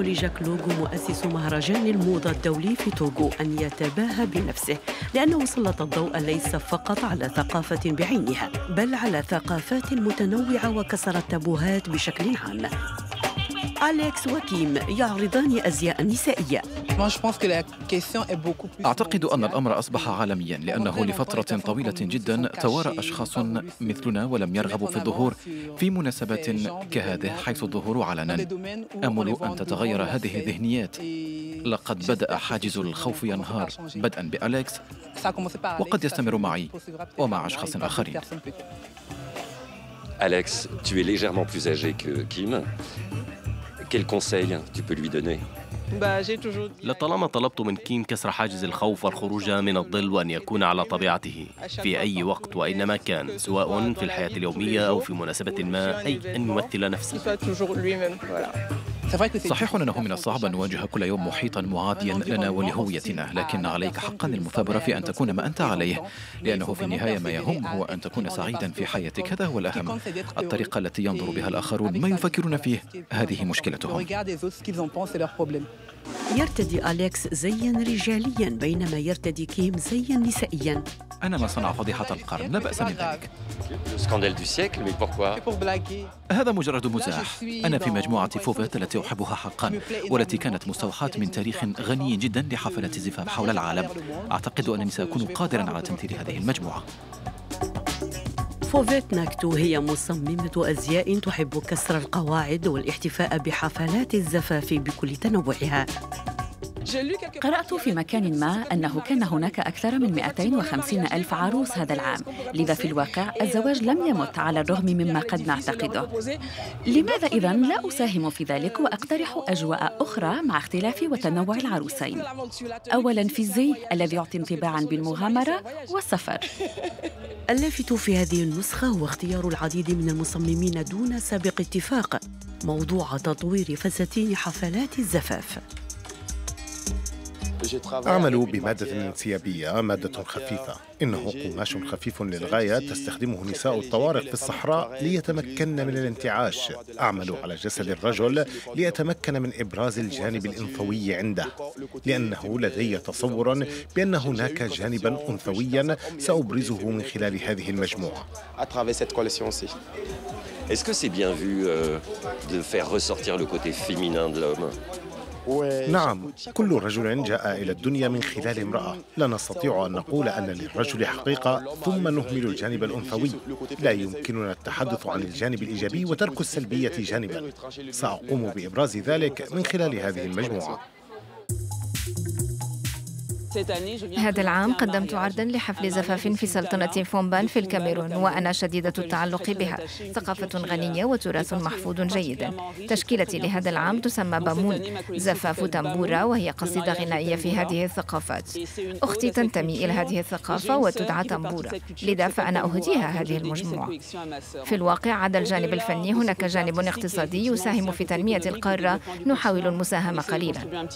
يحق لجاك لوغو مؤسس مهرجان الموضة الدولي في توغو أن يتباهى بنفسه لأنه سلط الضوء ليس فقط على ثقافة بعينها بل على ثقافات متنوعة وكسر التابوهات بشكل عام. أليكس وكيم يعرضان أزياء نسائية أعتقد أن الأمر أصبح عالميا لأنه لفترة طويلة جدا توارى أشخاص مثلنا ولم يرغبوا في الظهور في مناسبات كهذه حيث الظهور علنا. أمل أن تتغير هذه الذهنيات. لقد بدأ حاجز الخوف ينهار. بدءا بأليكس. وقد يستمر معي ومع أشخاص آخرين. Alex, tu es légèrement plus âgé que Kim. Quel conseil tu peux lui donner? لطالما طلبت من كيم كسر حاجز الخوف والخروج من الظل وأن يكون على طبيعته في أي وقت وأينما كان سواء في الحياة اليومية أو في مناسبة ما أي أن يمثل نفسه. صحيح أنه من الصعب أن نواجه كل يوم محيطا معاديا لنا ولهويتنا لكن عليك حقا المثابرة في أن تكون ما أنت عليه لأنه في النهاية ما يهم هو أن تكون سعيدا في حياتك. هذا هو الأهم. الطريقة التي ينظر بها الآخرون ما يفكرون فيه؟ هذه مشكلتهم. يرتدي أليكس زيا رجاليا بينما يرتدي كيم زيا نسائيا. أنا من صنع فضيحة القرن لا بأس من ذلك. هذا مجرد مزاح. أنا في مجموعة فوفيت التي أحبها حقا والتي كانت مستوحاة من تاريخ غني جدا لحفلات الزفاف حول العالم. أعتقد أنني سأكون قادرا على تمثيل هذه المجموعة. فوفيت ناكتو هي مصممة أزياء تحب كسر القواعد والاحتفاء بحفلات الزفاف بكل تنوعها. قرأت في مكان ما أنه كان هناك أكثر من 250 ألف عروس هذا العام. لذا في الواقع الزواج لم يمت على الرغم مما قد نعتقده. لماذا إذا لا أساهم في ذلك وأقترح أجواء أخرى مع اختلاف وتنوع العروسين. أولا في الزي الذي يعطي انطباعا بالمغامرة والسفر. اللافت في هذه النسخة هو اختيار العديد من المصممين دون سابق اتفاق موضوع تطوير فساتين حفلات الزفاف. أعمل بمادة انسيابية مادة خفيفة. إنه قماش خفيف للغاية تستخدمه نساء الطوارق في الصحراء ليتمكن من الانتعاش. أعمل على جسد الرجل ليتمكن من إبراز الجانب الأنثوي عنده لأنه لدي تصور بأن هناك جانبا أنثويا سأبرزه من خلال هذه المجموعة. Est-ce que c'est bien vu euh, de faire ressortir le côté féminin de l'homme? نعم كل رجل جاء إلى الدنيا من خلال امرأة. لا نستطيع أن نقول أن للرجل حقيقة ثم نهمل الجانب الأنثوي. لا يمكننا التحدث عن الجانب الإيجابي وترك السلبية جانبا. سأقوم بإبراز ذلك من خلال هذه المجموعة. هذا العام قدمت عرضا لحفل زفاف في سلطنة فومبان في الكاميرون وأنا شديدة التعلق بها. ثقافة غنية وتراث محفوظ جيدا. تشكيلتي لهذا العام تسمى بامون زفاف تنبورا وهي قصيدة غنائية في هذه الثقافات. أختي تنتمي إلى هذه الثقافة وتدعى تنبورا لذا فأنا أهديها هذه المجموعة. في الواقع عدا الجانب الفني هناك جانب اقتصادي يساهم في تنمية القارة نحاول المساهمة قليلا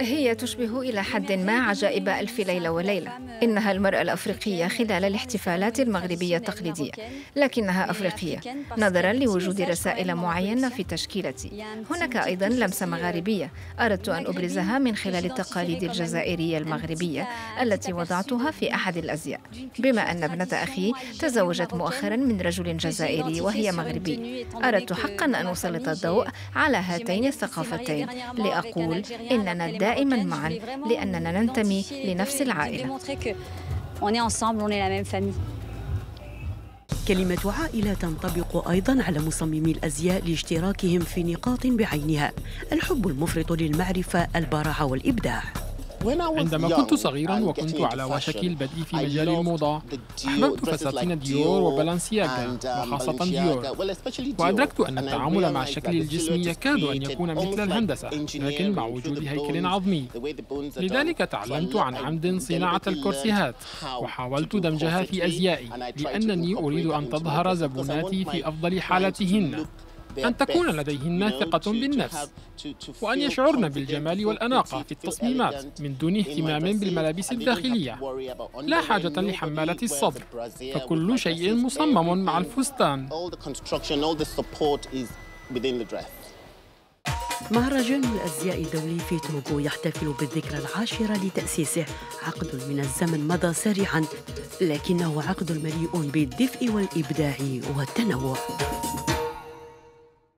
هي تشبه إلى حد ما عجائب ألف ليلة وليلة. إنها المرأة الأفريقية خلال الاحتفالات المغربية التقليدية. لكنها أفريقية. نظرا لوجود رسائل معينة في تشكيلتي. هناك أيضا لمسة مغاربية أردت أن أبرزها من خلال التقاليد الجزائرية المغربية التي وضعتها في أحد الأزياء. بما أن ابنة أخي تزوجت مؤخرا من رجل جزائري وهي مغربي. أردت حقا أن أسلط الضوء على هاتين الثقافتين. لأقول إننا دائما معا لأننا ننتمي لنفس العائلة. كلمة عائلة تنطبق أيضا على مصممي الأزياء لاشتراكهم في نقاط بعينها. الحب المفرط للمعرفة البراعة والإبداع. عندما كنت صغيرا وكنت على وشك البدء في مجال الموضة. أحببت فساتين ديور وبالانسياغا وخاصة ديور وأدركت أن التعامل مع الشكل الجسمي يكاد أن يكون مثل الهندسة لكن مع وجود هيكل عظمي. لذلك تعلمت عن عمد صناعة الكرسيهات وحاولت دمجها في أزيائي لأنني أريد أن تظهر زبوناتي في أفضل حالتهن. أن تكون لديهن ثقة بالنفس وأن يشعرن بالجمال والأناقة في التصميمات من دون اهتمام بالملابس الداخلية. لا حاجة لحمالة الصدر فكل شيء مصمم مع الفستان. مهرجان الأزياء الدولي في توغو يحتفل بالذكرى العاشرة لتأسيسه. عقد من الزمن مضى سريعا لكنه عقد مليء بالدفء والإبداع والتنوع.